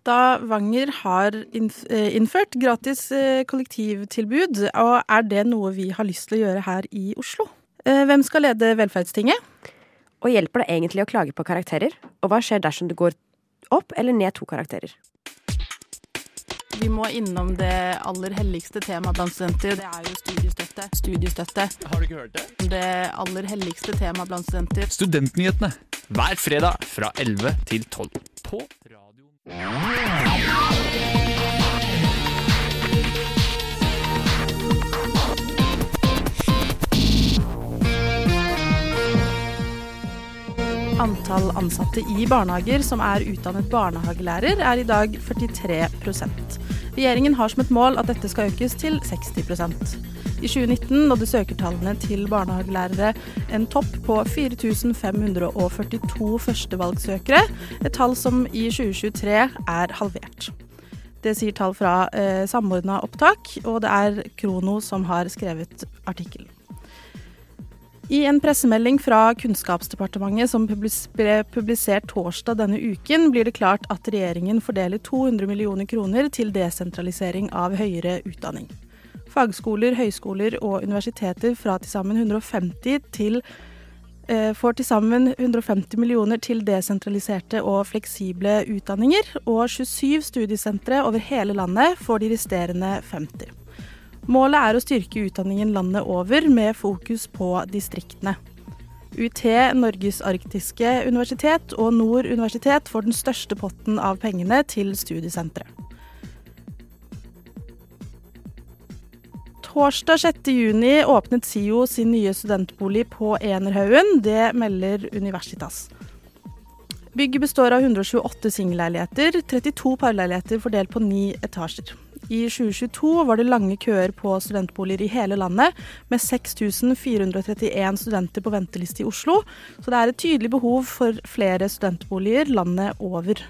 Stavanger har eh, innført gratis eh, kollektivtilbud, og er det noe vi har lyst til å gjøre her i Oslo? Eh, hvem skal lede velferdstinget? Og hjelper det egentlig å klage på karakterer? Og hva skjer dersom du går opp eller ned to karakterer? Vi må innom det aller helligste temaet blant studenter. Det er jo studiestøtte. Studiestøtte. Har du ikke hørt det? Det aller helligste temaet blant studenter. Studentnyhetene hver fredag fra 11 til 12 på Música Antall ansatte i barnehager som er utdannet barnehagelærer, er i dag 43% Regjeringen har som et mål at dette skal økes til 60% I 2019 nådde søkertallene til barnehagelærere en topp på 4542 førstevalgssøkere, et tall som i 2023 er halvert. Det sier tall fra eh, Samordna opptak, og det er Krono som har skrevet artikkelen. I en pressemelding fra Kunnskapsdepartementet som ble publisert torsdag denne uken, blir det klart at regjeringen fordeler 200 millioner kroner til desentralisering av høyere utdanning. Fagskoler, høyskoler og universiteter fra til sammen 150 til eh, får til sammen 150 millioner til desentraliserte og fleksible utdanninger, og 27 studiesentre over hele landet får de resterende 50. Målet er å styrke utdanningen landet over, med fokus på distriktene. UT, Norges arktiske universitet og Nord universitet får den største potten av pengene til studiesenteret. Torsdag 6.6 åpnet SIO sin nye studentbolig på Enerhaugen. Det melder Universitas. Bygget består av 128 singelleiligheter, 32 parleiligheter fordelt på ni etasjer. I 2022 var det lange køer på studentboliger i hele landet, med 6431 studenter på venteliste i Oslo, så det er et tydelig behov for flere studentboliger landet over.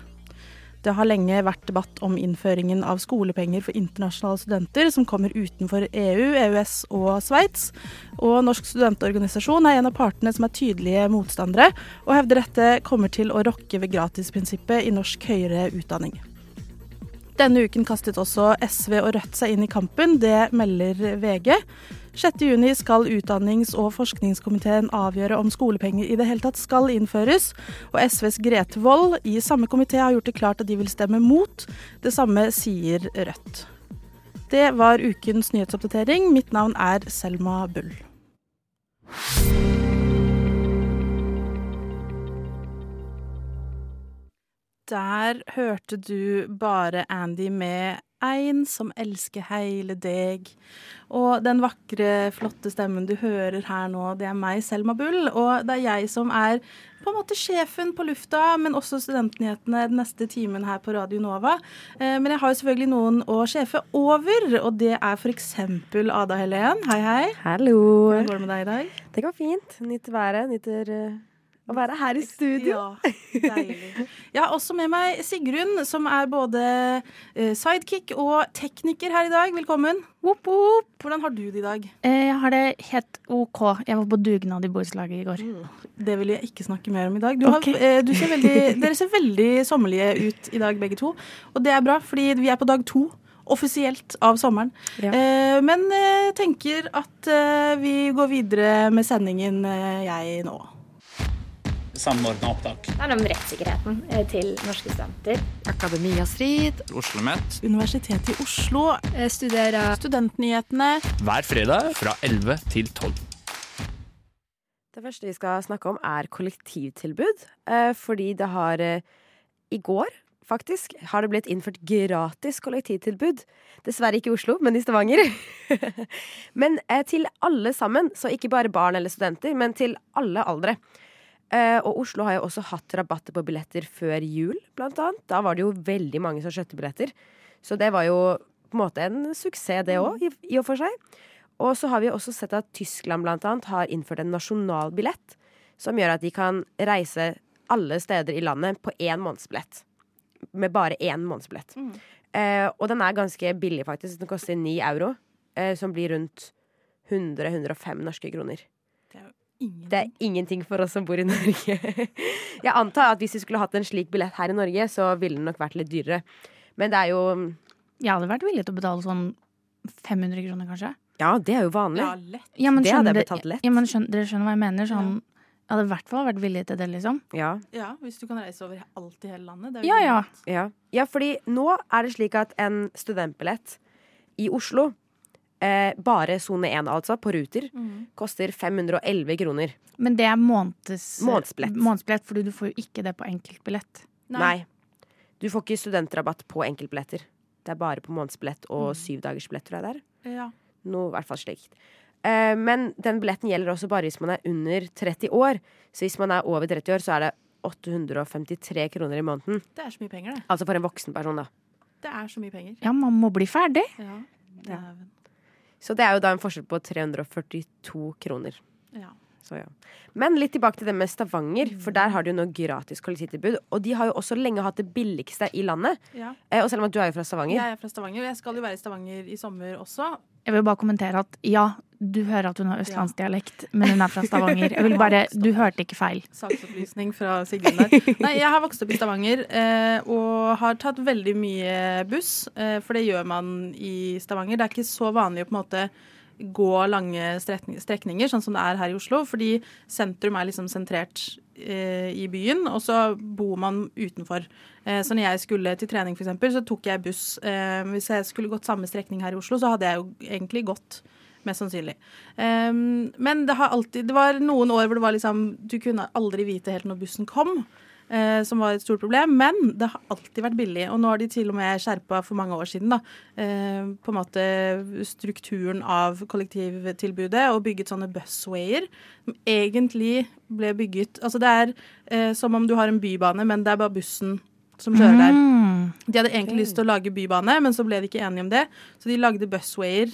Det har lenge vært debatt om innføringen av skolepenger for internasjonale studenter som kommer utenfor EU, EØS og Sveits. Og Norsk studentorganisasjon er en av partene som er tydelige motstandere, og hevder dette kommer til å rokke ved gratisprinsippet i norsk høyere utdanning. Denne uken kastet også SV og Rødt seg inn i kampen, det melder VG. 6.6 skal utdannings- og forskningskomiteen avgjøre om skolepenger i det hele tatt skal innføres, og SVs Grete Wold i samme komité har gjort det klart at de vil stemme mot. Det samme sier Rødt. Det var ukens nyhetsoppdatering. Mitt navn er Selma Bull. Der hørte du bare Andy med Ein som elsker heile deg. Og den vakre, flotte stemmen du hører her nå, det er meg, Selma Bull. Og det er jeg som er på en måte sjefen på lufta, men også studentnyhetene den neste timen her på Radio Nova. Eh, men jeg har jo selvfølgelig noen å sjefe over, og det er f.eks. Ada Helen. Hei, hei. Hallo. Hvordan går det med deg i dag? Det går fint. Nytt været. Nyter uh, å være her i studio. Ja, deilig. Jeg har også med meg Sigrun, som er både eh, sidekick og tekniker her i dag. Velkommen. Woop, woop. Hvordan har du det i dag? Eh, Jeg har det helt OK. Jeg var på dugnad i borettslaget i går. Det vil jeg ikke snakke mer om i dag. Du har, Ok. eh, du ser veldig, dere ser veldig sommerlige ut i dag, begge to. Og det er bra, fordi vi er på dag to. Offisielt av sommeren. Ja. Eh, men eh, jeg tenker at eh, vi går videre med sendingen, jeg nå. Samordna opptak. Det er om rettssikkerheten eh, til norske studenter. Akademia Strid. OsloMet. Universitetet i Oslo, Jeg studerer studentnyhetene. hver fredag fra 11 til 12. Det første vi skal snakke om, er kollektivtilbud. Eh, fordi det har eh, I går, faktisk, har det blitt innført gratis kollektivtilbud. Dessverre ikke i Oslo, men i Stavanger. men eh, til alle sammen, så ikke bare barn eller studenter, men til alle aldre. Eh, og Oslo har jo også hatt rabatter på billetter før jul, blant annet. Da var det jo veldig mange som kjøpte billetter. Så det var jo på en måte en suksess, det òg, i, og for seg. Og så har vi også sett at Tyskland blant annet har innført en nasjonal billett, som gjør at de kan reise alle steder i landet på én månedsbillett. Med bare én månedsbillett. Eh, og den er ganske billig, faktisk. Den koster 9 euro, eh, som blir rundt 100-105 norske kroner. Det er Det er ingenting for oss som bor i Norge. Jeg antar at hvis vi skulle hatt en slik billett her i Norge, så ville den nok vært litt dyrere. Men det er jo Jeg hadde vært villig til å betale sånn 500 kroner, kanskje. Ja, det er jo vanlig. Ja, lett. Ja, men Det hadde jeg betalt lett. Ja, men skjønner, dere skjønner hva jeg mener? Sånn, jeg hadde i hvert fall vært villig til det, liksom. Ja. Ja, hvis du kan reise over alt i hele landet. Det er jo Ja, ja. Ja. ja, fordi nå er det slik at en studentbillett i Oslo, eh, bare sone 1 altså, på Ruter, mm. koster 511 kroner. Men det er måneds, Månedsbillett. månedsbillett, fordi du får jo ikke det på enkeltbillett. Nei. Du får ikke studentrabatt på enkeltbilletter. Det er bare på månedsbillett og syvdagersbillett, tror jeg det er. Ja. Noe i hvert fall slikt. Eh, men den billetten gjelder også bare hvis man er under 30 år. Så hvis man er over 30 år, så er det 853 kroner i måneden. Det er så mye penger, det. Altså for en voksen person, da. Det er så mye penger. Ja, man må bli ferdig. Ja. Dæven. Så det er jo da en forskjell på 342 kroner. Ja. Så ja. Men litt tilbake til det med Stavanger, for der har de jo nå gratis kollektivtilbud. Og de har jo også lenge hatt det billigste i landet. ja. Eh, og selv om at du er jo fra Stavanger. Jeg er fra Stavanger, og jeg skal jo være i Stavanger i sommer også. Jeg vil bare kommentere at ja, du hører at hun har østlandsdialekt, men hun er fra Stavanger. Jeg vil bare, Du hørte ikke feil. Saksopplysning fra Sigrun der. Nei, jeg har vokst opp i Stavanger eh, og har tatt veldig mye buss, eh, for det gjør man i Stavanger. Det er ikke så vanlig å på en måte gå lange strekninger, sånn som det er her i Oslo, fordi sentrum er liksom sentrert eh, i byen, og så bor man utenfor. Så når jeg skulle til trening, eksempel, så tok jeg buss. Hvis jeg skulle gått samme strekning her i Oslo, så hadde jeg jo egentlig gått. Mest sannsynlig. Um, men det har alltid Det var noen år hvor det var liksom Du kunne aldri vite helt når bussen kom. Uh, som var et stort problem. Men det har alltid vært billig. Og nå har de til og med skjerpa for mange år siden da, uh, på en måte strukturen av kollektivtilbudet og bygget sånne buswayer som egentlig ble bygget Altså det er uh, som om du har en bybane, men det er bare bussen som kjører der. Mm. De hadde egentlig lyst til å lage bybane, men så ble de ikke enige om det. Så de lagde buswayer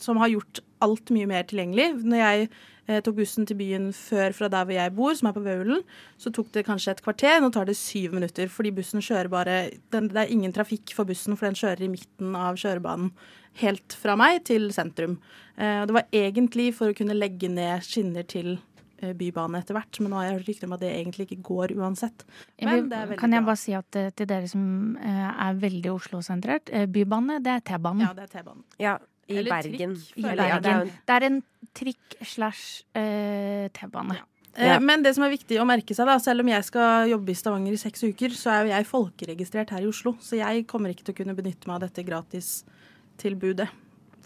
som har gjort alt mye mer tilgjengelig. Når jeg eh, tok bussen til byen før fra der hvor jeg bor, som er på Vaulen, så tok det kanskje et kvarter. Nå tar det syv minutter, fordi bussen kjører bare den, Det er ingen trafikk for bussen, for den kjører i midten av kjørebanen. Helt fra meg til sentrum. Eh, det var egentlig for å kunne legge ned skinner til eh, bybane etter hvert, men nå har jeg hørt rykter om at det egentlig ikke går uansett. Men det er veldig bra. kan jeg bare si at eh, til dere som eh, er veldig Oslo-sentrert, bybane, det er T-banen. Ja, det er T-banen. Ja, i Eller Bergen. trikk, I er Bergen. Det er en trikk slash eh, T-bane. Ja. Ja. Men det som er viktig å merke seg, da, selv om jeg skal jobbe i Stavanger i seks uker, så er jo jeg folkeregistrert her i Oslo. Så jeg kommer ikke til å kunne benytte meg av dette gratistilbudet.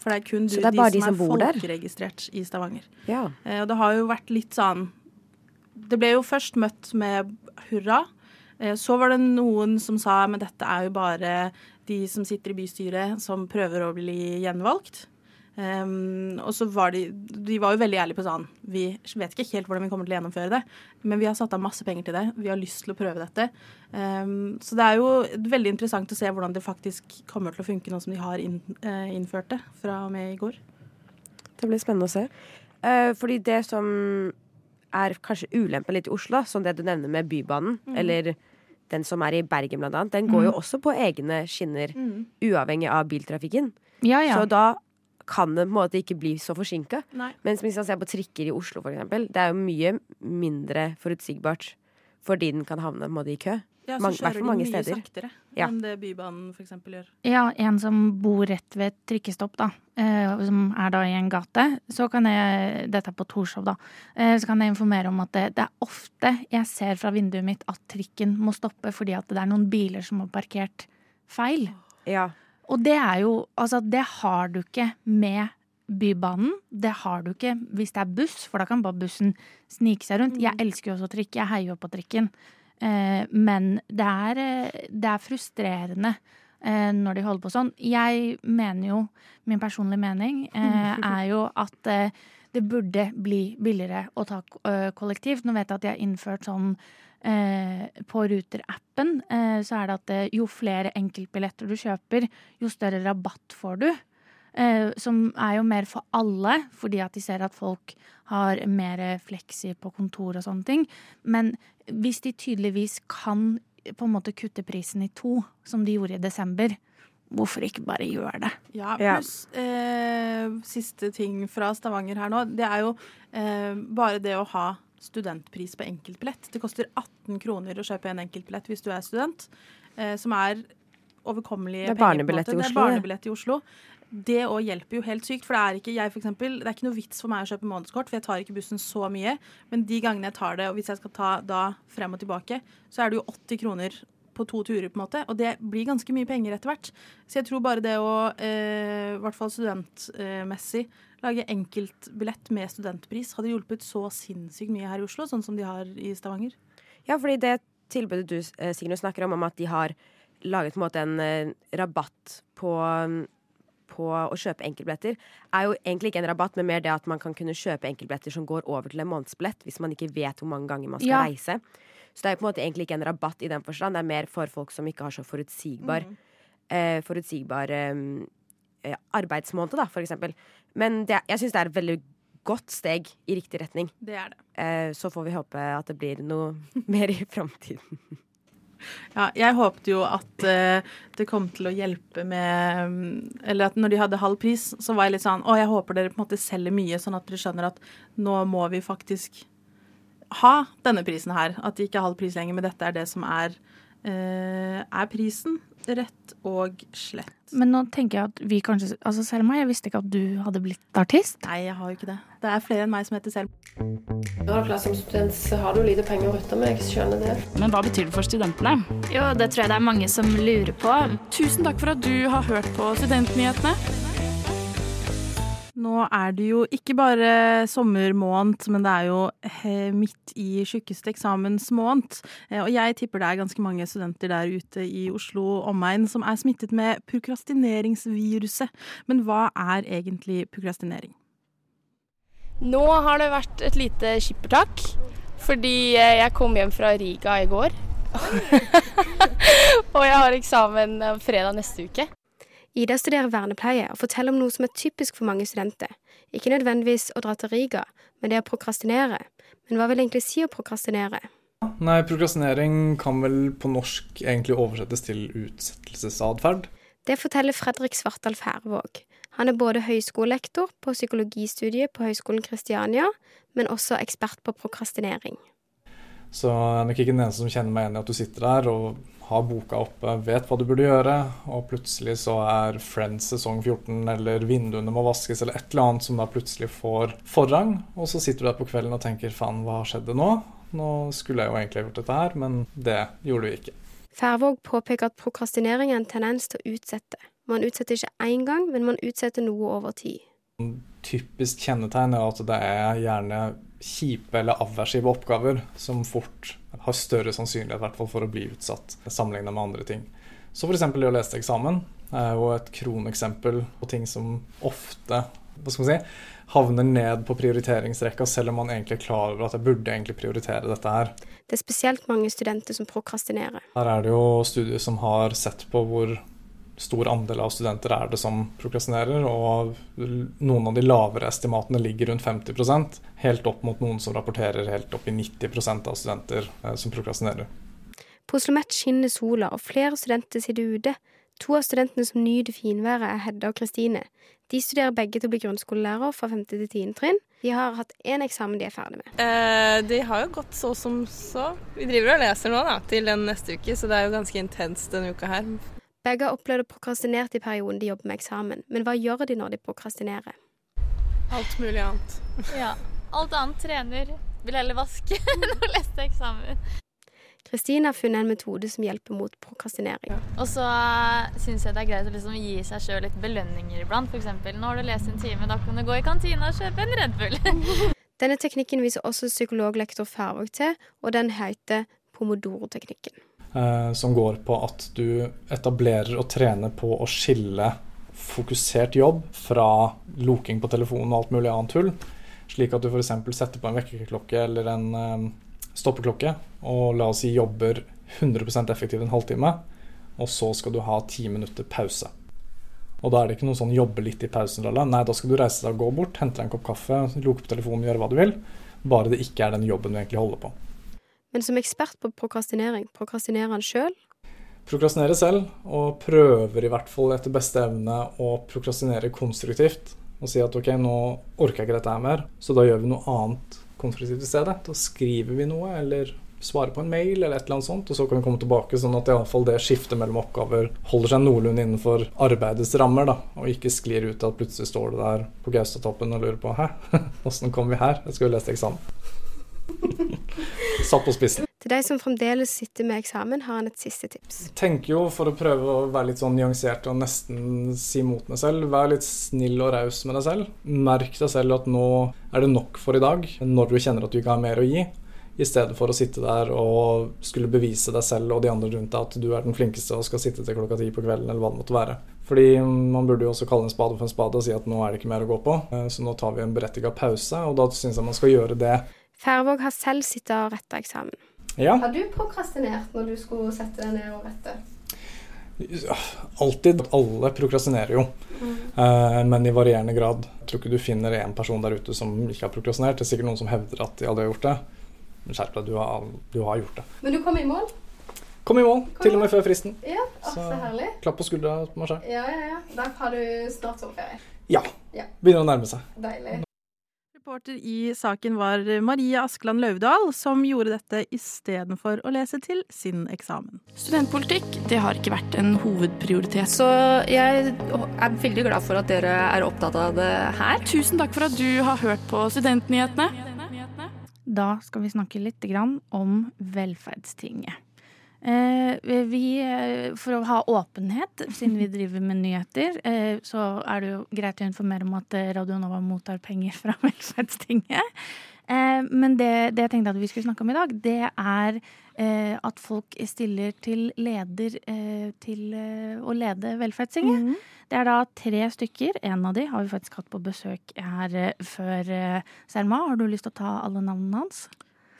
For det er kun du, det er de de som som er folkeregistrert der? i Stavanger. ja. Eh, og det har jo vært litt sånn Det ble jo først møtt med hurra. Eh, så var det noen som sa men dette er jo bare de som sitter i bystyret som prøver å bli gjenvalgt. Um, og så var de De var jo veldig ærlige på sånn Vi vet ikke helt hvordan vi kommer til å gjennomføre det, men vi har satt av masse penger til det. Vi har lyst til å prøve dette. Um, så det er jo veldig interessant å se hvordan det faktisk kommer til å funke nå som de har inn, uh, innført det fra og med i går. Det blir spennende å se. Uh, fordi det som er kanskje ulempen litt i Oslo, som det du nevner med Bybanen, eller den som er i Bergen blant annet, den går jo også på egne skinner, uavhengig av biltrafikken. Ja, ja. Så da kan det på en måte ikke bli så forsinka. Mens hvis man ser på trikker i Oslo, for eksempel, det er jo mye mindre forutsigbart fordi den kan havne på en måte, i kø. Ja, så kjører de mye steder. saktere Ja. enn det Bybanen f.eks. gjør. Ja, en som bor rett ved et trikkestopp, da, eh, som er da i en gate, så kan jeg Dette er på Torshov, da. Eh, så kan jeg informere om at det, det er ofte jeg ser fra vinduet mitt at trikken må stoppe fordi at det er noen biler som har parkert feil. Ja. Og det er jo Altså, det har du ikke med Bybanen. Det har du ikke hvis det er buss, for da kan bare bussen snike seg rundt. Jeg elsker jo også trikk. Jeg heier jo på trikken. Eh, men det er, eh, det er frustrerende eh, når de holder på sånn. Jeg mener jo, min personlige mening, eh, er jo at det burde bli billigere å ta kollektivt. Nå vet jeg at de har innført sånn eh, på Ruter-appen, eh, så er det at jo flere enkeltbilletter du kjøper, jo større rabatt får du. Eh, som er jo mer for alle, fordi at de ser at folk har mer fleksi på kontor og sånne ting. Men hvis de tydeligvis kan på en måte kutte prisen i to, som de gjorde i desember, hvorfor ikke bare gjøre det? Ja, pluss eh, siste ting fra Stavanger her nå. Det er jo eh, bare det å ha studentpris på enkeltbillett. Det koster 18 kroner å kjøpe en enkeltbillett hvis du er student, eh, som er overkommelige Det er penger, barnebillett i Det Oslo, er det. barnebillett i Oslo. Det òg hjelper jo helt sykt, for det er ikke jeg for eksempel, det er ikke noe vits for meg å kjøpe månedskort, for jeg tar ikke bussen så mye. Men de gangene jeg tar det, og hvis jeg skal ta da frem og tilbake, så er det jo 80 kroner på to turer, på en måte. Og det blir ganske mye penger etter hvert. Så jeg tror bare det å, eh, i hvert fall studentmessig, lage enkeltbillett med studentpris hadde hjulpet så sinnssykt mye her i Oslo, sånn som de har i Stavanger. Ja, fordi det tilbudet du eh, Signe, snakker om, om at de har laget på en måte en eh, rabatt på, på å kjøpe enkeltbilletter, er jo egentlig ikke en rabatt, men mer det at man kan kunne kjøpe enkeltbilletter som går over til en månedsbillett, hvis man ikke vet hvor mange ganger man skal Ja. reise. Så det er jo på en måte egentlig ikke en rabatt i den forstand, det er mer for folk som ikke har så forutsigbar, eh, forutsigbar eh, eh, arbeidsmåned, da, for eksempel. Men det, jeg syns det er et veldig godt steg i riktig retning. Det er det. Eh, så får vi håpe at det blir noe mer i framtiden. Ja, jeg håpte jo at uh, det kom til å hjelpe med Eller at når de hadde halv pris, så var jeg litt sånn Å, jeg håper dere på en måte selger mye, sånn at dere skjønner at nå må vi faktisk ha denne prisen her. At det ikke er halv pris lenger, men dette er det som er, uh, er prisen. Rett og slett. Men nå tenker jeg at vi kanskje Altså Selma, jeg visste ikke at du hadde blitt artist. Nei, jeg har jo ikke det. Det er flere enn meg som heter Selma. Du plass som student, så har du lite penger å rutte med. Jeg skjønner det. Men hva betyr det for studentene? Jo, det tror jeg det er mange som lurer på. Tusen takk for at du har hørt på Studentnyhetene. Nå er det jo ikke bare sommermåned, men det er jo eh, midt i tjukkeste eksamensmåned. Eh, Og jeg tipper det er ganske mange studenter der ute i Oslo og omegn som er smittet med prokrastineringsviruset. Men hva er egentlig prokrastinering? Nå har det vært et lite skippertak, fordi eh, jeg kom hjem fra Riga i går. og jeg har eksamen fredag neste uke. Ida studerer vernepleie og forteller om noe som er typisk for mange studenter. Ikke nødvendigvis å dra til Riga, men det å prokrastinere. Men hva vil det egentlig si å prokrastinere? Nei, prokrastinering kan vel på norsk egentlig oversettes til utsettelsesatferd. Det forteller Fredrik Svartdal Færvåg. Han er både høyskolelektor på psykologistudiet på Høgskolen Kristiania, men også ekspert på prokrastinering. Så jeg er nok ikke den eneste som kjenner meg igjen i at du sitter der og har boka oppe, vet hva du burde gjøre, og plutselig så er Friends sesong 14 eller vinduene må vaskes eller et eller annet som da plutselig får forrang, og så sitter du der på kvelden og tenker faen, hva skjedde nå? Nå skulle jeg jo egentlig gjort dette her, men det gjorde vi ikke. Færvåg påpeker at prokrastinering er en tendens til å utsette. Man utsetter ikke én gang, men man utsetter noe over tid. Typisk kjennetegn er at det er gjerne kjipe eller aversive oppgaver som fort har større sannsynlighet i hvert fall for å bli utsatt sammenlignet med andre ting. Så f.eks. det å lese til eksamen er jo et kroneksempel på ting som ofte hva skal man si, havner ned på prioriteringsrekka, selv om man egentlig er klar over at jeg burde egentlig prioritere dette her. Det er spesielt mange studenter som prokrastinerer. Her er det jo studier som har sett på hvor stor andel av studenter er det som prokrastinerer, og noen av de lavere estimatene ligger rundt 50% helt opp mot noen som rapporterer helt opp i 90% av studenter eh, som prokrastinerer. På Oslo Met skinner sola, og flere studenter sitter ute. To av studentene som nyter finværet, er Hedda og Kristine. De studerer begge til å bli grunnskolelærer fra 5. til 10. trinn. De har hatt én eksamen de er ferdig med. Eh, det har jo gått så som så. Vi driver og leser nå da, til den neste uke, så det er jo ganske intenst denne uka her. Begge har opplevd å prokrastinere i perioden de jobber med eksamen. Men hva gjør de når de prokrastinerer? Alt mulig annet. Ja. Alt annet trener. Vil heller vaske enn å lese eksamen. Kristine har funnet en metode som hjelper mot prokrastinering. Og så syns jeg det er greit å liksom gi seg sjøl litt belønninger iblant. F.eks. nå har du lest en time, da kan du gå i kantina og kjøpe en Red Bull. Denne teknikken viser også psykologlektor Færvåg til, og den heter pomodoro-teknikken. Eh, som går på at du etablerer og trener på å skille fokusert jobb fra loking på telefonen og alt mulig annet tull. Slik at du f.eks. setter på en vekkerklokke eller en eh, stoppeklokke og la oss si jobber 100% effektivt en halvtime, og så skal du ha ti minutter pause. Og da er det ikke noe sånn jobbe litt i pausen, lala. Nei, da skal du reise deg og gå bort, hente deg en kopp kaffe, loke på telefonen, gjøre hva du vil. Bare det ikke er den jobben du egentlig holder på. Men som ekspert på prokrastinering, prokrastinerer han sjøl? Prokrastinere selv, og prøver i hvert fall etter beste evne å prokrastinere konstruktivt. Og si at ok, nå orker jeg ikke dette her mer, så da gjør vi noe annet konstruktivt i stedet. Da skriver vi noe, eller svarer på en mail, eller et eller annet sånt, og så kan vi komme tilbake, sånn at iallfall det skiftet mellom oppgaver holder seg noenlunde innenfor arbeidets rammer, da, og ikke sklir ut til at plutselig står du der på Gaustatoppen og lurer på hæ, åssen kom vi her? Jeg skal jo lese eksamen. Satt på spissen. Til de som fremdeles sitter med eksamen, har han et siste tips. tenker jo, for å prøve å være litt sånn nyansert og nesten si mot meg selv, vær litt snill og raus med deg selv. Merk deg selv at nå er det nok for i dag, når du kjenner at du ikke har mer å gi. I stedet for å sitte der og skulle bevise deg selv og de andre rundt deg at du er den flinkeste og skal sitte til klokka ti på kvelden, eller hva det måtte være. Fordi man burde jo også kalle en spade for en spade og si at nå er det ikke mer å gå på. Eh, Så nå tar vi en berettiga pause, og da syns jeg man skal gjøre det. Færvåg har selv sittet og retta eksamen. Ja. Har du prokrastinert når du skulle sette deg ned og rette? Alltid. Alle prokrastinerer jo, eh, men i varierende grad. Jeg tror ikke du finner én person der ute som ikke har prokrastinert. Det er sikkert noen som hevder at de aldri har gjort det. Men skjerp deg, du har, du har gjort det. Men du kom i mål? Kom i mål, til og med før fristen. Ja, å, så herlig. Klapp på skuldra. Ja, ja, ja. Da har du snart sommerferie. Ja. Ja. Begynner å nærme seg. Deilig. Reporter i saken var Marie Askeland Lauvdal, som gjorde dette istedenfor å lese til sin eksamen. Studentpolitikk det har ikke vært en hovedprioritet. Så jeg er veldig glad for at dere er opptatt av det her. Tusen takk for at du har hørt på Studentnyhetene. Da skal vi snakke litt om velferdstinget. Eh, vi, eh, for å ha åpenhet, siden vi driver med nyheter, eh, så er det jo greit å informere om at Radio Nova mottar penger fra Velferdstinget. Eh, men det, det jeg tenkte at vi skulle snakke om i dag, det er eh, at folk stiller til leder til å lede Velferdstinget. Det er da tre stykker. En av de har vi faktisk hatt på besøk her før. Selma, har du lyst til å ta alle navnene hans?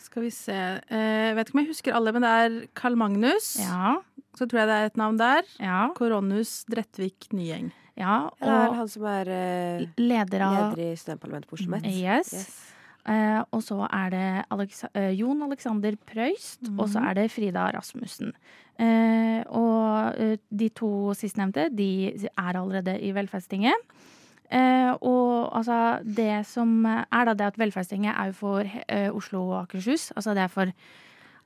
Skal vi se eh, Jeg vet ikke om jeg husker alle, men det er Carl Magnus. Ja. Så tror jeg det er et navn der. Ja. Koronus Drettvik Nyeng. Ja, og det er han som er eh, leder av leder i studentparlamentet på Oslo Met. Yes. Eh, og så er det Alex eh, Jon Alexander Preust, og så er det Frida Rasmussen. Eh, og eh, de to sistnevnte, de er allerede i Velferdstinget. Eh, og altså, det som er da det at Velferdstinget er jo for eh, Oslo og Akershus. Altså det er for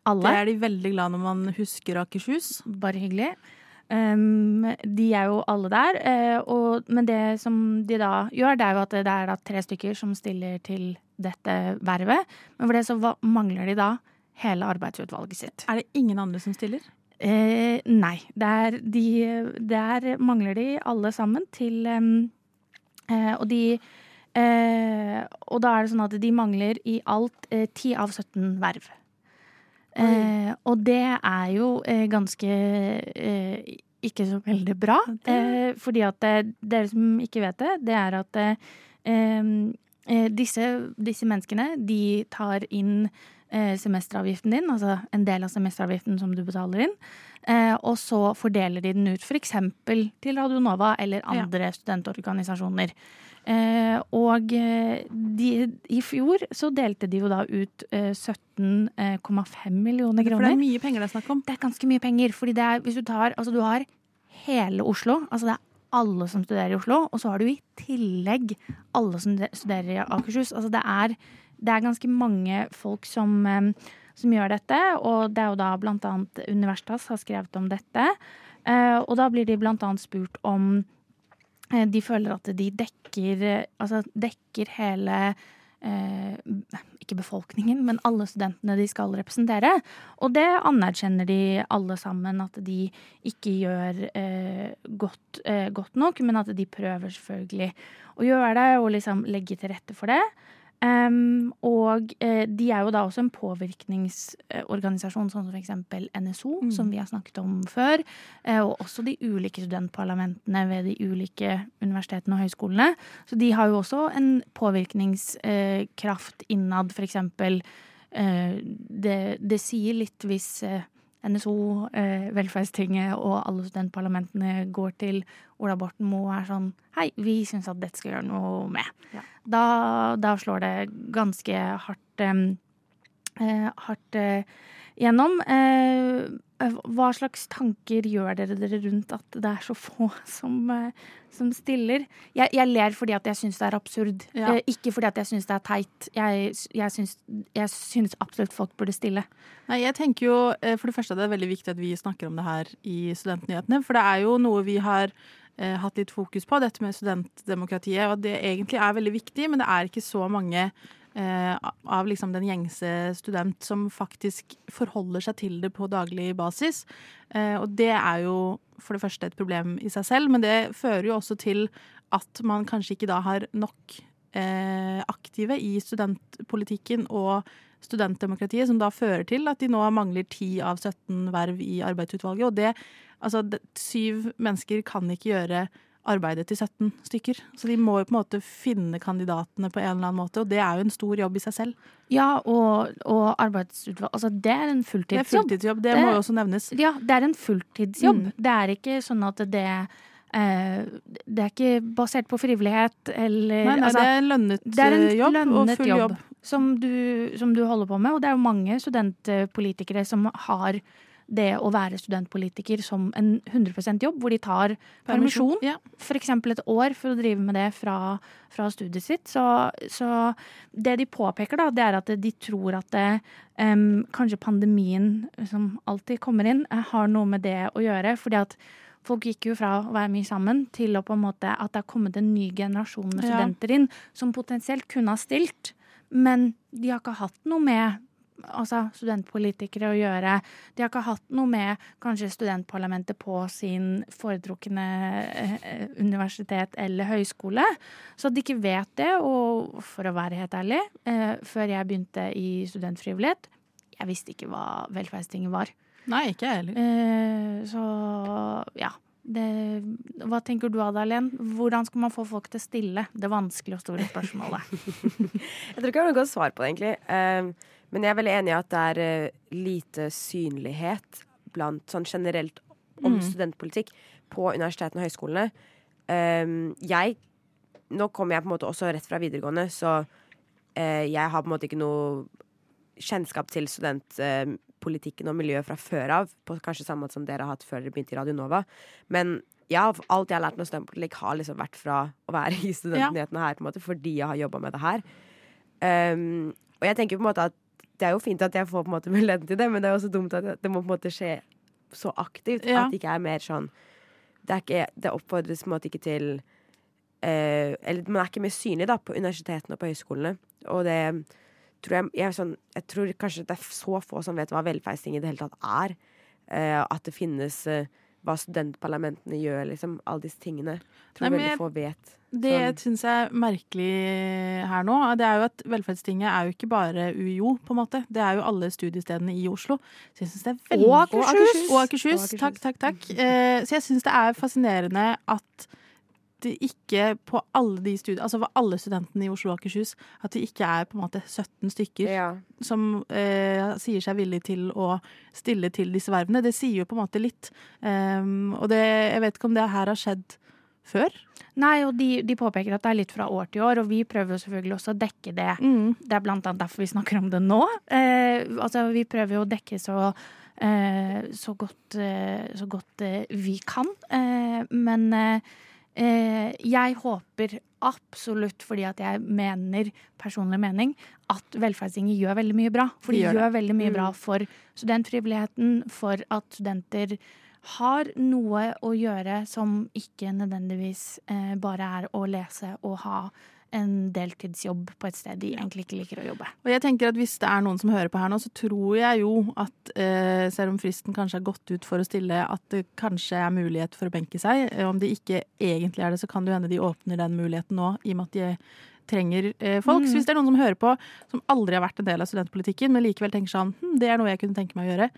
alle. Det er de veldig glad når man husker Akershus. Bare hyggelig. Um, de er jo alle der. eh, og, men det som de da gjør, det er jo at det er tre stykker som stiller til dette vervet. Men for det så mangler de da hele arbeidsutvalget sitt. Er det ingen andre som stiller? Eh, nei. Der, de, der mangler de alle sammen til em, eh, Og de eh, Og da er det sånn at de mangler i alt eh, 10 av 17 verv. Eh, og det er jo eh, ganske eh, ikke så veldig bra. Eh, fordi at det, dere som ikke vet det, det er at disse, disse menneskene, de tar inn semesteravgiften din, altså en del av semesteravgiften som du betaler inn, eh, og så fordeler de den ut f.eks. til Radio Nova eller andre studentorganisasjoner. Eh, og eh, de, i fjor så delte de jo da ut eh, 17,5 millioner kroner. For det er mye penger det er snakk om. Det er ganske mye penger. Fordi det er, hvis du tar Altså, du har hele Oslo. Altså, det er alle som studerer i Oslo. Og så har du i tillegg alle som studerer i Akershus. Altså, det er, det er ganske mange folk som, eh, som gjør dette. Og det er jo da annet Universitas har skrevet om dette. Eh, og da blir de annet spurt om eh, de føler at de dekker, altså dekker hele eh, ikke befolkningen, men alle studentene de skal representere. Og det anerkjenner de alle sammen, at de ikke gjør eh, godt, eh, godt nok, men at de prøver selvfølgelig å gjøre det og liksom legge til rette for det. Em, og uh, de er jo da også en påvirkningsorganisasjon, sånn som eksempel NSO, som vi har snakket om før. Uh, og også de ulike studentparlamentene ved de ulike universitetene og høyskolene. Så de har jo også en påvirkningskraft innad, for eksempel. Eh, det, det sier litt hvis eh, NSO, eh, Velferdstinget og alle studentparlamentene går til Ola Borten Moe og er sånn Hei, vi syns at dette skal gjøre noe med. Da, da slår det ganske hardt eh, hardt eh, gjennom. Eh, hva slags tanker gjør dere dere rundt at det er så få som, eh, som stiller? Jeg, jeg, ler fordi at jeg syns det er absurd, Ja. eh, ikke fordi at jeg syns det er teit. Jeg, jeg, syns, jeg syns absolutt folk burde stille. Nei, jeg tenker jo for det første er det er veldig viktig at vi snakker om det her i Studentnyhetene. For det er jo noe vi har eh, hatt litt fokus på, dette med studentdemokratiet. Og det egentlig er veldig viktig, men det er ikke så mange av liksom den gjengse student som faktisk forholder seg til det på daglig basis. Eh, og det er jo for det første et problem i seg selv, men det fører jo også til at man kanskje ikke da har nok eh, aktive i studentpolitikken og studentdemokratiet, som da fører til at de nå mangler 10 av 17 verv i arbeidsutvalget. Og det, altså, syv mennesker kan ikke gjøre arbeidet til 17 stykker. Så de må jo på en måte finne kandidatene på en eller annen måte, og det er jo en stor jobb i seg selv. Ja, og, og arbeidsutvalg Altså, det er en fulltidsjobb. Det er fulltidsjobb. fulltidsjobb, det, må jo også nevnes. Ja, det er en fulltidsjobb. Mm. Det er ikke sånn at det eh, Det er ikke basert på frivillighet eller Nei, nei, altså, det er en lønnet er en jobb jobb og lønnet full jobb. Som, du, som du holder på med. Og det er jo mange studentpolitikere som har det å være studentpolitiker som en 100% jobb, hvor de tar permisjon. Ja. F.eks. et år for å drive med det fra, fra studiet sitt. Så, så det de påpeker, da, det er at de tror at det, um, kanskje pandemien, som alltid kommer inn, eh, har noe med det å gjøre. fordi at Folk gikk jo fra å være mye sammen til å på en måte at det har kommet en ny generasjon med Ja. studenter inn som potensielt kunne ha stilt, men de har ikke hatt noe med altså studentpolitikere å gjøre. De har ikke hatt noe med kanskje studentparlamentet på sin foretrukne eh, universitet eller høyskole. Så at de ikke vet det, og for å være helt ærlig, eh, før jeg begynte i studentfrivillighet, jeg visste ikke hva velferdstinget var. Nei, ikke jeg heller. Eh, så ja. Det, hva tenker du Adalén? Hvordan skal man få folk til å stille? Det vanskelige og store spørsmålet. Jeg tror ikke jeg har noe godt svar på det, egentlig. Men jeg er veldig enig i at det er uh, lite synlighet blant sånn generelt om Mm. studentpolitikk på universitetene og høyskolene. Um, jeg Nå kommer jeg på en måte også rett fra videregående, så uh, jeg har på en måte ikke noe kjennskap til studentpolitikken og miljøet fra før av, på kanskje samme måte som dere har hatt før dere begynte i Radio Nova. Men ja, alt jeg har lært om studentpolitikk, har liksom vært fra å være i studentnyhetene her, på en måte, fordi jeg har jobba med det her. Um, og jeg tenker på en måte at det er jo fint at jeg får på en måte muligheten til det, men det er også dumt at det må på en måte skje så aktivt. Ja. At det ikke er mer sånn Det, er ikke, det oppfordres på en måte ikke til eh, Eller man er ikke mer synlig da på universitetene og på høyskolene. Og det tror jeg, jeg, sånn, jeg tror kanskje det er så få som vet hva velferdsting i det hele tatt er. Eh, at det finnes eh, hva studentparlamentene gjør, liksom. Alle disse tingene. Tror Nei, veldig få vet. Det Sånn. syns jeg er merkelig her nå. Det er jo at Velferdstinget er jo ikke bare UiO, på en måte. Det er jo alle studiestedene i Oslo. Så jeg synes det er veldig... Og Akershus. Og Akershus. Og Akershus. Takk, takk, takk. Eh, så jeg syns det er fascinerende at det ikke på alle de studi- altså for alle studentene i Oslo og Akershus, at det ikke er på en måte 17 stykker Ja. som eh, sier seg villig til å stille til disse vervene. Det sier jo på en måte litt. Um, og det, jeg vet ikke om det her har skjedd før. Nei, og de, de påpeker at det er litt fra år til år, og vi prøver jo selvfølgelig også å dekke det. Det er blant annet derfor vi snakker om det nå. Eh, altså, vi prøver jo å dekke så, eh, så godt, eh, så godt eh, vi kan. Eh, men eh, jeg håper absolutt, fordi at jeg mener, personlig mening, at Velferdstinget gjør veldig mye bra. For De de gjør gjør, veldig mye Mm. bra for studentfrivilligheten, for at studenter har noe å gjøre som ikke nødvendigvis eh, bare er å lese og ha en deltidsjobb på et sted de egentlig ikke liker å jobbe. Og jeg tenker at Hvis det er noen som hører på her nå, så tror jeg jo at eh, selv om fristen kanskje har gått ut for å stille, at det kanskje er mulighet for å benke seg. Eh, Om det ikke egentlig er det, så kan det jo hende de åpner den muligheten nå, i og med at de trenger eh, folk. Mm. Så hvis det er noen som hører på, som aldri har vært en del av studentpolitikken, men likevel tenker sånn hm, det er noe jeg kunne tenke meg å gjøre,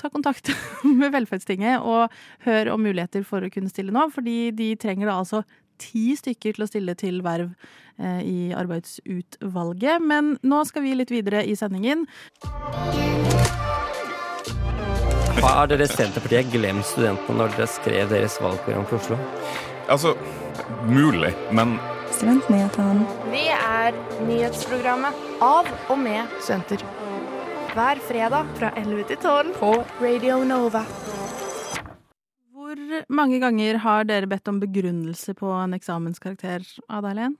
ta kontakt med Velferdstinget og hør om muligheter for å kunne stille nå. Fordi de trenger da altså ti stykker til å stille til verv eh, i arbeidsutvalget. Men nå skal vi litt videre i sendingen. Har dere Senterpartiet glemt studentene når dere skrev deres valgprogram for Oslo? Altså, mulig, men Studentnyhetene. Vi er nyhetsprogrammet av og med studenter. Hver fredag fra 11 til 12 på Radio Nova. Hvor mange ganger har dere bedt om begrunnelse på en eksamenskarakter, Ada Helen?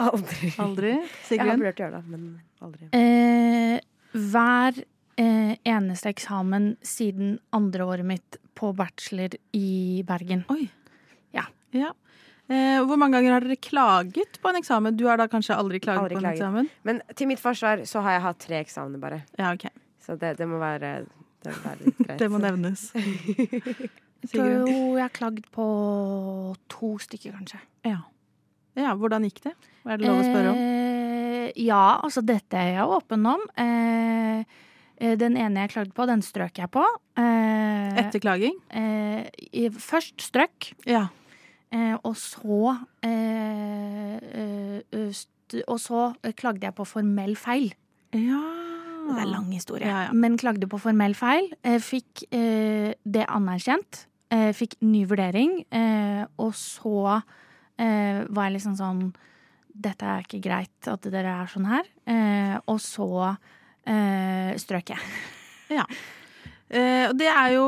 Aldri. Aldri? Jeg har prøvd vurdert å gjøre det, men aldri. Eh, hver eh, eneste eksamen siden andre året mitt på bachelor i Bergen. Oi. Ja. Ja. Eh, hvor mange ganger har dere klaget på en eksamen? Du har da kanskje aldri klaget Aldri på en klaget. eksamen? Men til mitt forsvar så har jeg hatt tre eksamener bare. Ja, ok. Så det, det må være det må være litt greit. Det må nevnes. Jeg tror jeg har klagd på to stykker, kanskje. Ja. ja. Hvordan gikk det? Hva Er det lov å spørre om? Eh, ja, altså dette er jeg åpen om. Eh, eh, den ene jeg klagde på, den strøk jeg på. Eh, Etter klaging? eh, i- først strøk. Ja. Eh, og så eh, eh, Og så klagde jeg på formell feil. Ja. Det er lang historie. Ja, ja. Men klagde på formell feil. Fikk eh, det anerkjent. Eh, fikk ny vurdering. Eh, og så eh, var jeg liksom sånn Dette er ikke greit at dere er sånn her. Eh, og så eh, strøk jeg. Ja. Eh, og det er jo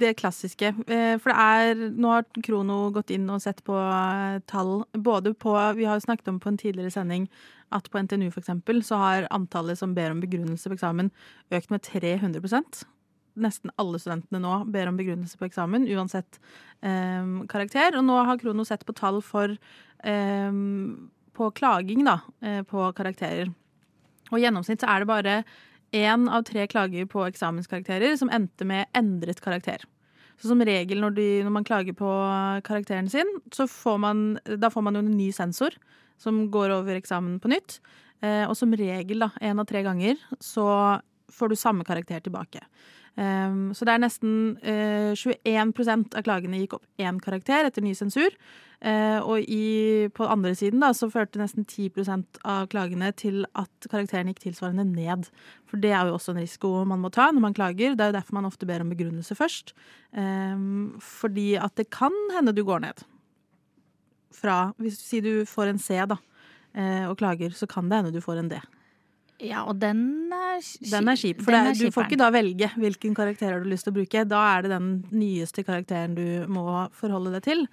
det klassiske. For det er Nå har Krono gått inn og sett på tall både på Vi har jo snakket om på en tidligere sending at på NTNU for eksempel, så har antallet som ber om begrunnelse på eksamen, økt med 300 Nesten alle studentene nå ber om begrunnelse på eksamen, uansett eh, karakter. Og nå har Krono sett på tall for eh, på klaging da, eh, på karakterer. Og i gjennomsnitt så er det bare én av tre klager på eksamenskarakterer som endte med endret karakter. Så som regel når, de, når man klager på karakteren sin, så får man, da får man jo en ny sensor som går over eksamen på nytt. Eh, og som regel, da, én av tre ganger, så får du samme karakter tilbake. Um, så det er nesten uh, 21% av klagene gikk opp én karakter etter ny sensur. Uh, og i, på andre siden da, så førte nesten 10% av klagene til at karakteren gikk tilsvarende ned. For det er jo også en risiko man må ta når man klager. Det er jo derfor man ofte ber om begrunnelse først. Um, fordi at det kan hende du går ned. Fra Hvis si du får en C da, uh, og klager, så kan det hende du får en D. Ja, og den er kjip. Den er kjip, for er du får ikke da velge hvilken karakter du har lyst til å bruke. Da er det den nyeste karakteren du må forholde deg til.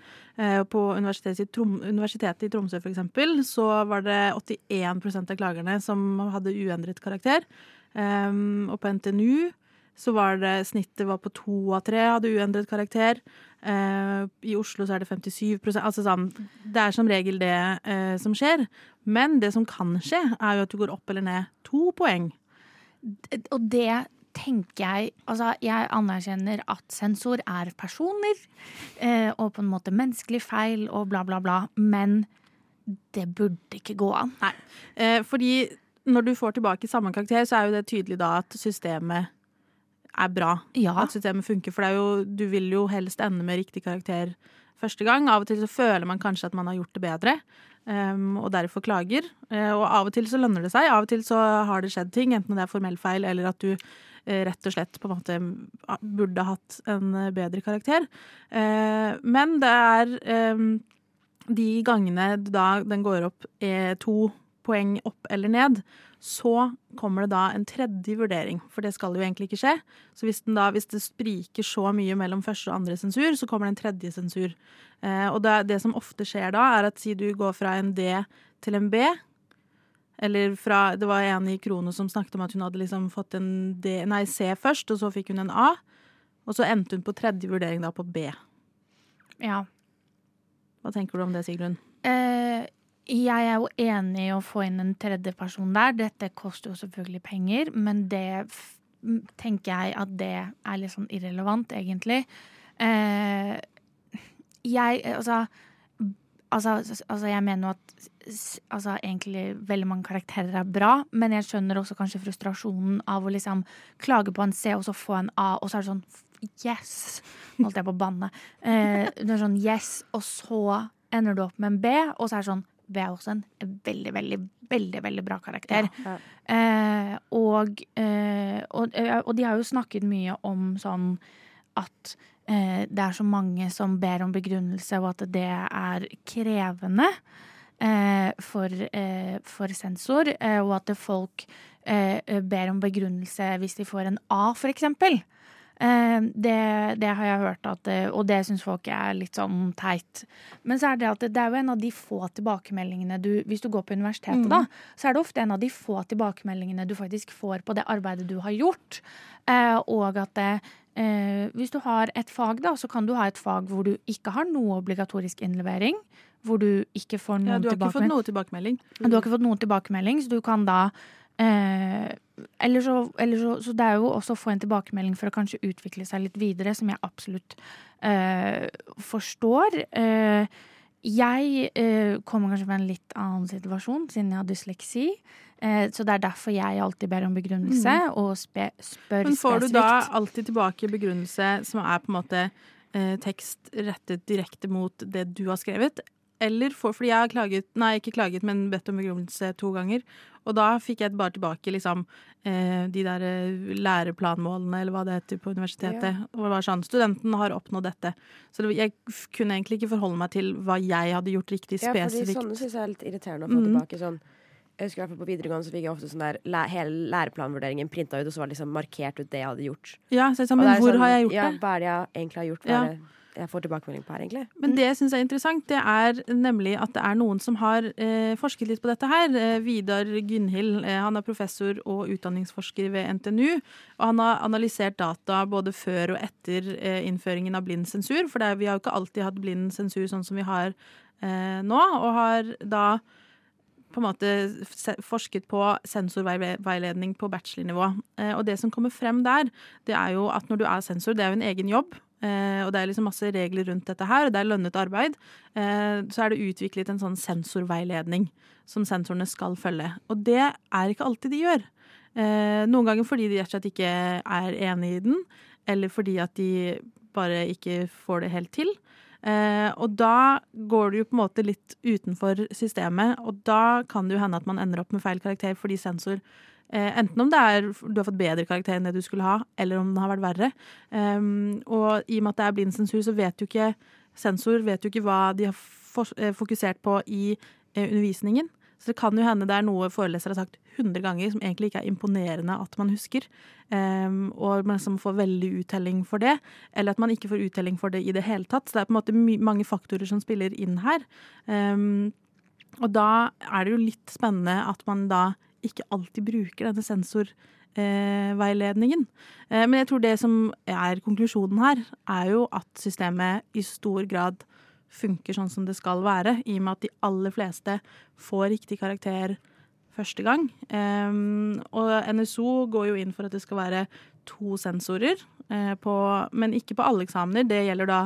Eh, På universitetet i, Trom universitetet i Tromsø for eksempel, så var det 81% av klagerne som hadde uendret karakter. Um, og på NTNU så var det snittet var på to av tre hadde uendret karakter. Eh, I Oslo så er det 57% altså sånn, Det er som regel det eh, som skjer. Men det som kan skje, er jo at du går opp eller ned to poeng. Og det tenker jeg Altså, jeg anerkjenner at sensor er personer, eh, og på en måte menneskelig feil og bla, bla, bla, men det burde ikke gå an. Nei. Eh, fordi når du får tilbake samme karakter, så er jo det tydelig da at systemet er bra. Ja. At systemet funker. For det er jo, du vil jo helst ende med riktig karakter første gang. Av og til så føler man kanskje at man har gjort det bedre, og derfor klager. Eh, og av og til så lønner det seg. Av og til så har det skjedd ting, enten det er formell feil eller at du eh, rett og slett på en måte burde hatt en eh, bedre karakter. Men det er em, de gangene da den går opp to poeng opp eller ned, så kommer det da en tredje vurdering. For det skal jo egentlig ikke skje. Så hvis, den da, hvis det spriker så mye mellom første og andre sensur, så kommer det en tredje sensur. Eh, og det, det som ofte skjer da, er at si du går fra en D til en B, eller fra Det var en i Krono som snakket om at hun hadde liksom fått en D, nei, C først, og så fikk hun en A. Og så endte hun på tredje vurdering da på B. Ja. Hva tenker du om det, Sigrun? Eh, jeg er jo enig i å få inn en tredje person der. Dette koster jo selvfølgelig penger, men det tenker jeg at det er litt sånn irrelevant, egentlig. Eh, jeg altså, altså Altså, jeg mener jo at altså, egentlig veldig mange karakterer er bra, men jeg skjønner også kanskje frustrasjonen av å liksom klage på en C og så få en A, og så er det sånn Yes! Holdt jeg på å banne. Eh, det er sånn yes, og så ender du opp med en B, og så er det sånn B er også en veldig, veldig, veldig veldig bra karakter. Ja, og, eh, og, eh, og de har jo snakket mye om sånn at eh, det er så mange som ber om begrunnelse, og at det er krevende eh, for, eh, for sensor, eh, og at folk eh, ber om begrunnelse hvis de får en A, for eksempel. Eh, det, det har jeg hørt, at, eh, og det syns folk er litt sånn teit. Men så er det at det, er jo en av de få tilbakemeldingene du Hvis du går på universitetet, Mm. da, så er det ofte en av de få tilbakemeldingene du faktisk får på det arbeidet du har gjort. Eh, og at det, eh, hvis du har et fag, da, så kan du ha et fag hvor du ikke har noe obligatorisk innlevering. Hvor du ikke får noen Ja, du har ikke fått tilbakemelding. noe tilbakemelding. Du har ikke fått noen tilbakemelding, så du kan da eh, eller så, eller så, så det er jo også å få en tilbakemelding for å kanskje utvikle seg litt videre, som jeg absolutt eh, forstår. Eh, jeg eh, kommer kanskje fra en litt annen situasjon, siden jeg har dysleksi. Eh, så det er derfor jeg alltid ber om begrunnelse Mm. og spør Men får du da alltid tilbake begrunnelse som er på en måte eh, tekst rettet direkte mot det du har skrevet? Eller for, fordi jeg har klaget, nei ikke klaget, men bedt om begrunnelse to ganger. Og da fikk jeg bare tilbake liksom eh, de der eh, læreplanmålene, eller hva det heter på universitetet. Ja. Og det var sånn, studenten har oppnådd dette. Så det, jeg kunne egentlig ikke forholde meg til hva jeg hadde gjort riktig Ja, fordi sånne syns jeg er litt irriterende å få Mm. tilbake. Sånn, jeg husker i hvert fall På videregående så fikk jeg ofte sånn der læ hele læreplanvurderingen printa ut, og så var det liksom markert ut det jeg hadde gjort. Ja, så jeg sa, men hvor sånn, har jeg gjort ja, det? Hva er det jeg egentlig har gjort? Hva Ja. er det jeg får tilbakemelding på her, egentlig? Men det jeg syns er interessant, det er nemlig at det er noen som har eh, forsket litt på dette her. Eh, Vidar Gynnhild, eh, han er professor og utdanningsforsker ved NTNU. Og han har analysert data både før og etter eh, innføringen av blind sensur. For er, vi har jo ikke alltid hatt blind sensur sånn som vi har eh, nå. Og har da på en måte forsket på sensorveiledning på bachelornivå. Eh, og det som kommer frem der, det er jo at når du er sensor, det er jo en egen jobb. Eh, og det er liksom masse regler rundt dette her, og det er lønnet arbeid. Eh, så er det utviklet en sånn sensorveiledning som sensorene skal følge. Og det er ikke alltid de gjør. Eh, noen ganger fordi de rett og slett ikke er enig i den, eller fordi at de bare ikke får det helt til. Eh, og da går du jo på en måte litt utenfor systemet, og da kan det jo hende at man ender opp med feil karakter fordi sensor Enten om det er du har fått bedre karakter enn det du skulle ha, eller om den har vært verre. Um, og i og med at det er blind sensur, så vet jo ikke sensor vet jo ikke hva de har eh, fokusert på i eh, undervisningen. Så det kan jo hende det er noe foreleser har sagt 100 ganger som egentlig ikke er imponerende at man husker. Um, og man liksom får veldig uttelling for det. Eller at man ikke får uttelling for det i det hele tatt. Så det er på en måte mange faktorer som spiller inn her. Um, og da er det jo litt spennende at man da ikke alltid bruker denne sensorveiledningen. Eh, men jeg tror det som er konklusjonen her, er jo at systemet i stor grad funker sånn som det skal være, i og med at de aller fleste får riktig karakter første gang. Um, og NSO går jo inn for at det skal være to sensorer, eh, på, men ikke på alle eksamener. Det gjelder da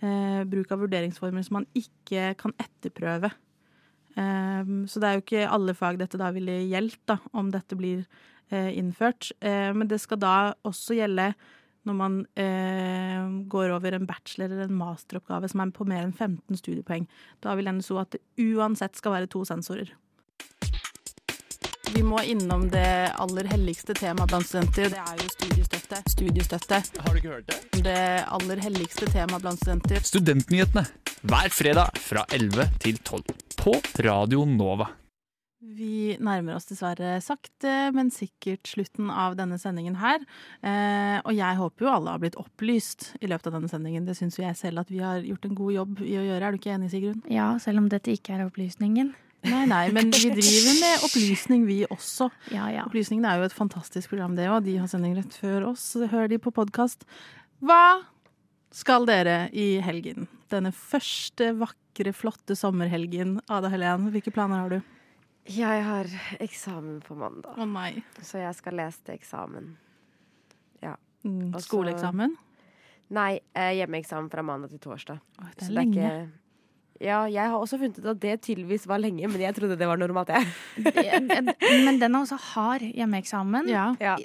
eh, bruk av vurderingsformer som man ikke kan etterprøve. Um, så det er jo ikke alle fag dette da ville gjeldt, da, om dette blir eh, innført. Eh, men det skal da også gjelde når man eh, går over en bachelor- eller en masteroppgave som er på mer enn 15 studiepoeng. Da vil NSO at det uansett skal være to sensorer. Vi må innom det aller helligste temaet blant studenter. Det er jo studiestøtte. Studiestøtte. Har du ikke hørt det? Det aller helligste temaet blant studenter. Studentnyhetene hver fredag fra 11 til 12 på Radio Nova. Vi nærmer oss dessverre sakte, men sikkert slutten av denne sendingen her. Eh, og jeg håper jo alle har blitt opplyst i løpet av denne sendingen. Det syns jo jeg selv at vi har gjort en god jobb i å gjøre. Er du ikke enig, Sigrun? Ja, selv om dette ikke er opplysningen. Nei, nei, men vi driver med opplysning, vi også. Ja, ja. Opplysningen er jo et fantastisk program, det òg. De har sending rett før oss, hører de på podkast. Hva skal dere i helgen? Denne første vakre, flotte sommerhelgen. Ada Helen, hvilke planer har du? Jeg har eksamen på mandag. Å nei. Så jeg skal lese til eksamen. Ja. Mm, Også, skoleeksamen? Nei, eh, hjemmeeksamen fra mandag til torsdag. det er Så lenge. ikke- Ja, jeg har også funnet ut at det tydeligvis var lenge, men jeg trodde det var normalt, jeg. Men den er også hard hjemmeeksamen.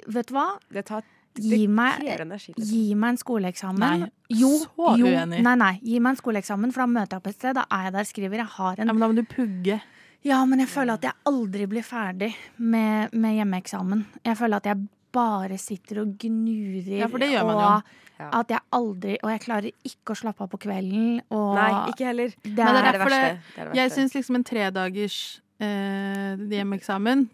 Vet du hva? Det tar Gi meg, liksom. gi meg en skoleeksamen. Nei, jo, så jo, uenig. Nei, nei. Gi meg en skoleeksamen, for da møter jeg opp et sted. Da er jeg der, skriver. Jeg har en Ja, men da må du pugge. Ja, men jeg føler at jeg aldri blir ferdig med, med hjemmeeksamen. Jeg føler at jeg bare sitter og gnurer. Ja, for det gjør man jo. og At jeg aldri Og jeg klarer ikke å slappe av på kvelden. Og Nei, ikke heller. Det er, det er, det, verste. Det er det jeg verste. syns liksom en tredagers eh, hjemmeeksamen,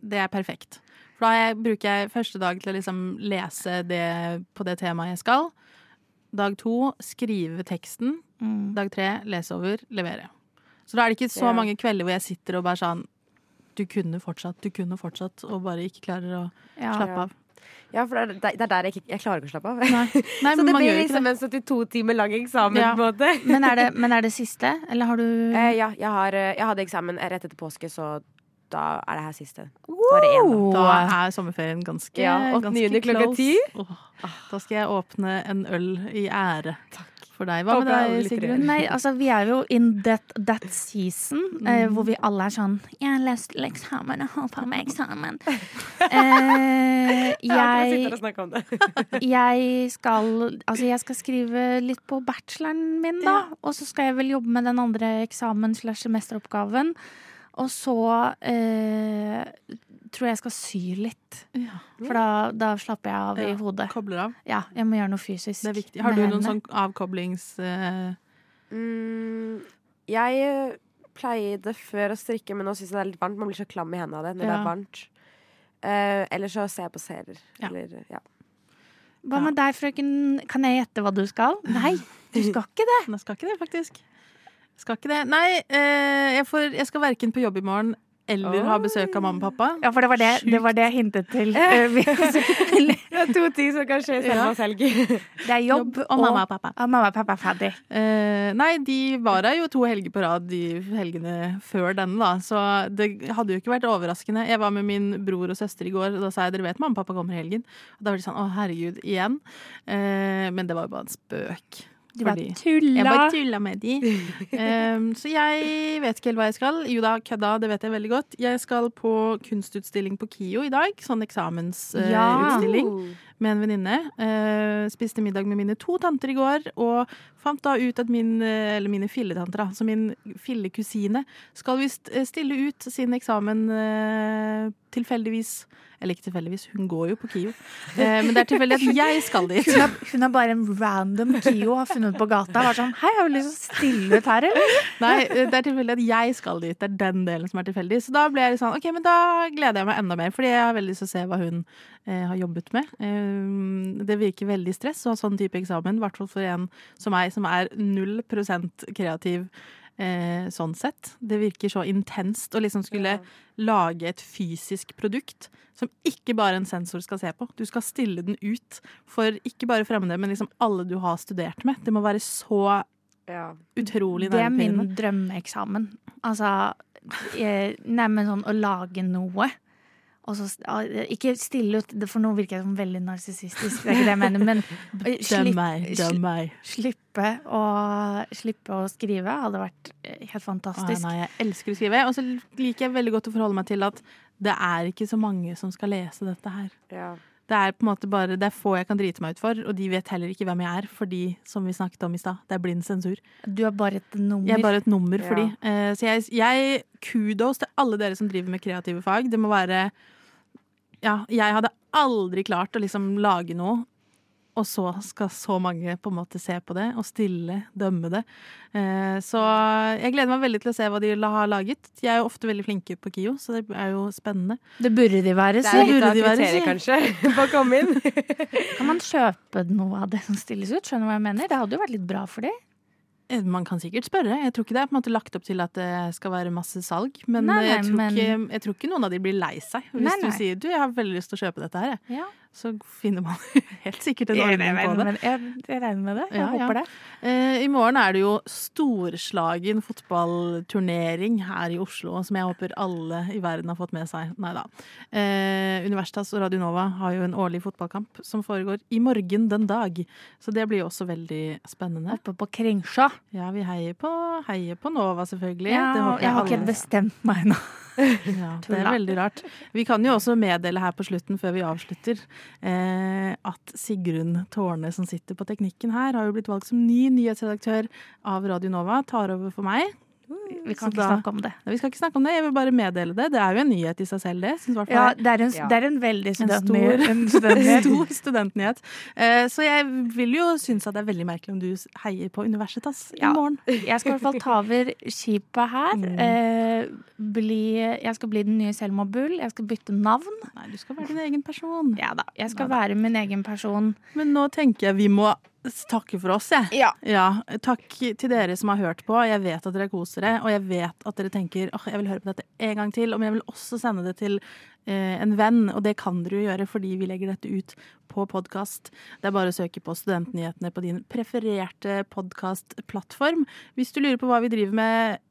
det er perfekt. For da jeg, bruker jeg første dag til å liksom lese det på det temaet jeg skal. Dag to skrive teksten. Mm. Dag tre lese over, levere. Så da er det ikke så mange kvelder hvor jeg sitter og bare sånn Du kunne fortsatt, du kunne fortsatt, og bare ikke klarer å Ja. slappe Ja. av. Ja, for det er, er der jeg ikke jeg klarer ikke å slappe av. Nei, så det blir liksom det. en 72 timer lang eksamen, Ja. på en måte. Men er, det, men er det siste, eller har du Eh, ja, jeg, har, eh, jeg hadde eksamen rett etter påske, så da er det her siste. Så er det Da da. er sommerferien ganske, Ja, ganske close. Da skal jeg åpne en øl i ære for deg. Hva med deg, Sigrun? Nei, altså vi er jo in that, that season eh, hvor vi alle er sånn Jeg har lest eksamen, jeg holder på med eksamen. Eh, jeg og jeg skal Altså jeg skal skrive litt på bacheloren min, da. Og så skal jeg vel jobbe med den andre eksamen slash semesteroppgaven. Og så eh, tror jeg jeg skal sy litt. For da, da slapper jeg av i hodet. Kobler av. Ja, jeg må gjøre noe fysisk. Det er viktig. Har du noen sånn avkoblings... eh, Mm, jeg pleide før å strikke, men nå syns jeg det er litt varmt. Man blir så klam i hendene av det når det er varmt. Eh, eller så ser jeg på serier. Eller, ja. Hva med deg, frøken? Kan jeg gjette hva du skal? Nei, du skal ikke det. Jeg skal ikke det, faktisk. Skal ikke det. Nei, eh, jeg, får, jeg skal verken på jobb i morgen eller ha besøk av mamma og pappa. Ja, for det var det, det, var det jeg hintet til. Eh, Det er to ting som kan skje samme helg. Det er jobb, og mamma og pappa. Og mamma og pappa er ferdig. Eh, nei, de var her jo to helger på rad de helgene før denne, da. Så det hadde jo ikke vært overraskende. Jeg var med min bror og søster i går, og da sa jeg dere vet mamma og pappa kommer i helgen. Og da var de sånn å herregud, igjen. Eh, men det var jo bare en spøk. De bare tulla. Jeg bare tulla med de. um, så jeg vet ikke helt hva jeg skal. Jo da, kødda, det vet jeg veldig godt. Jeg skal på kunstutstilling på KIO i dag. Sånn eksamensutstilling Ja. med en venninne. Uh, spiste middag med mine to tanter i går, og fant da ut at min, eller mine filletanter, da, så min fillekusine, skal visst eh, stille ut sin eksamen uh, tilfeldigvis. Eller ikke tilfeldigvis, hun går jo på KIO. Eh, men det er tilfeldig at jeg skal dit. Hun har, hun er bare en random KIO har funnet på gata. Vært sånn, Hei, jeg har lyst til å stille ut her, eller? Nei, det er tilfeldig at jeg skal dit. Det er den delen som er tilfeldig. Så da ble jeg litt sånn, ok, men da gleder jeg meg enda mer, fordi jeg har veldig lyst til å se hva hun eh, har jobbet med. Eh, det virker veldig stress å ha sånn type eksamen, i hvert fall for en som meg, som er null prosent kreativ. Eh, sånn sett. Det virker så intenst å liksom skulle lage et fysisk produkt som ikke bare en sensor skal se på. Du skal stille den ut for ikke bare fremmede, men liksom alle du har studert med. Det må være så utrolig Det er min drømmeeksamen. Altså neimen sånn å lage noe. Og så Ikke stille ut, for nå virker jeg som veldig narsissistisk, det er ikke det jeg mener, men slipp, meg, døm meg. Slippe å, slippe å skrive hadde vært eh, helt fantastisk. Å, nei, jeg elsker å skrive. Og så liker jeg veldig godt å forholde meg til at det er ikke så mange som skal lese dette her. Det er på en måte bare, det er få jeg kan drite meg ut for, og de vet heller ikke hvem jeg er, fordi, som vi snakket om i stad, det er blind sensur. Du er bare et nummer. Jeg er bare et nummer for Ja. de. Uh, så jeg, jeg kudos til alle dere som driver med kreative fag. Det må være Ja, jeg hadde aldri klart å liksom lage noe, og så skal så mange på en måte se på det og stille, dømme det. Eh, så jeg gleder meg veldig til å se hva de har laget. De er jo ofte veldig flinke på KIO, så det er jo spennende. Det burde de være, Det er litt burde av de være, kriteriet, si. kanskje, for å komme inn. Kan man kjøpe noe av det som stilles ut? Skjønner du hva jeg mener? Det hadde jo vært litt bra for dem. Eh, Man kan sikkert spørre. Jeg tror ikke det er på en måte lagt opp til at det skal være masse salg. Men, Nei, nei, jeg, tror men- ikke, jeg tror ikke noen av de blir lei seg hvis Nei, nei. du sier du, jeg har veldig lyst til å kjøpe dette her. Ja. Så finner man helt sikkert en ordning på det. Jeg, jeg regner med det. Jeg Ja, ja. håper det. Eh, I morgen er det jo storslagen fotballturnering her i Oslo, som jeg håper alle i verden har fått med seg. Nei da. Eh, Universitas og Radio Nova har jo en årlig fotballkamp som foregår i morgen den dag. Så det blir jo også veldig spennende. Oppe på Krengsja. Ja, vi heier på, heier på Nova, selvfølgelig. Ja, jeg har ikke bestemt meg ennå. Ja, det er veldig rart. Vi kan jo også meddele her på slutten, før vi avslutter, eh, at Sigrun Tårne, som sitter på teknikken her, har jo blitt valgt som ny nyhetsredaktør av Radio Nova. Tar over for meg. Vi kan Så ikke da- snakke om det. Vi skal ikke snakke om det, jeg vil bare meddele det. Det er jo en nyhet i seg selv, det. Synes hvert fall Ja, det er en, det er en veldig En studentnyhet. stor, En stor studentnyhet. Eh, så jeg vil jo synes at det er veldig merkelig om du heier på Universitas i morgen. Jeg skal i hvert fall ta over skipet her. Mm. Eh, bli, jeg skal bli den nye Selma Bull. Jeg skal bytte navn. Nei, du skal være din egen person. Ja da. Jeg skal da, da. være min egen person. Men nå tenker jeg vi må takke for oss, jeg. Ja. Takk til dere som har hørt på. Jeg vet at dere koser dere, og jeg vet at dere tenker åh, jeg vil høre på dette en gang til. Men jeg vil også sende det til eh, en venn, og det kan dere jo gjøre fordi vi legger dette ut på podkast. Det er bare å søke på Studentnyhetene på din prefererte podkastplattform. Hvis du lurer på hva vi driver med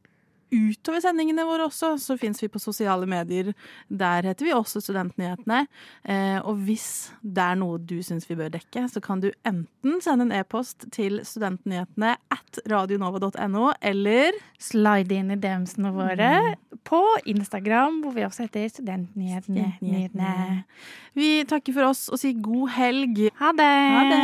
utover sendingene våre også, så fins vi på sosiale medier. Der heter vi også Studentnyhetene. Eh, og hvis det er noe du syns vi bør dekke, så kan du enten sende en e-post til studentnyhetene at radionova.no, eller Slide inn i DM-ene våre på Instagram, hvor vi også heter Studentnyhetene. Studentnyhetene. Vi takker for oss og sier god helg. Ha det! Ha det.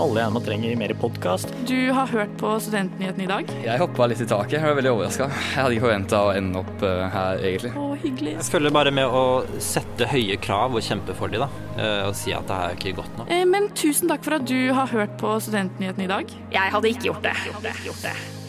Alle gjerne trenger mer podkast. Du har hørt på Studentnyhetene i dag? Jeg hoppa litt i taket. Jeg var veldig overraska. Jeg hadde ikke forventa å ende opp eh, her, egentlig. Å, hyggelig. Jeg følger bare med å sette høye krav og kjempe for dem, da. eh, Og si at det her er ikke godt nok. Eh, Men tusen takk for at du har hørt på Studentnyhetene i dag. Jeg hadde ikke gjort det. Jeg Gjort det. Gjort det.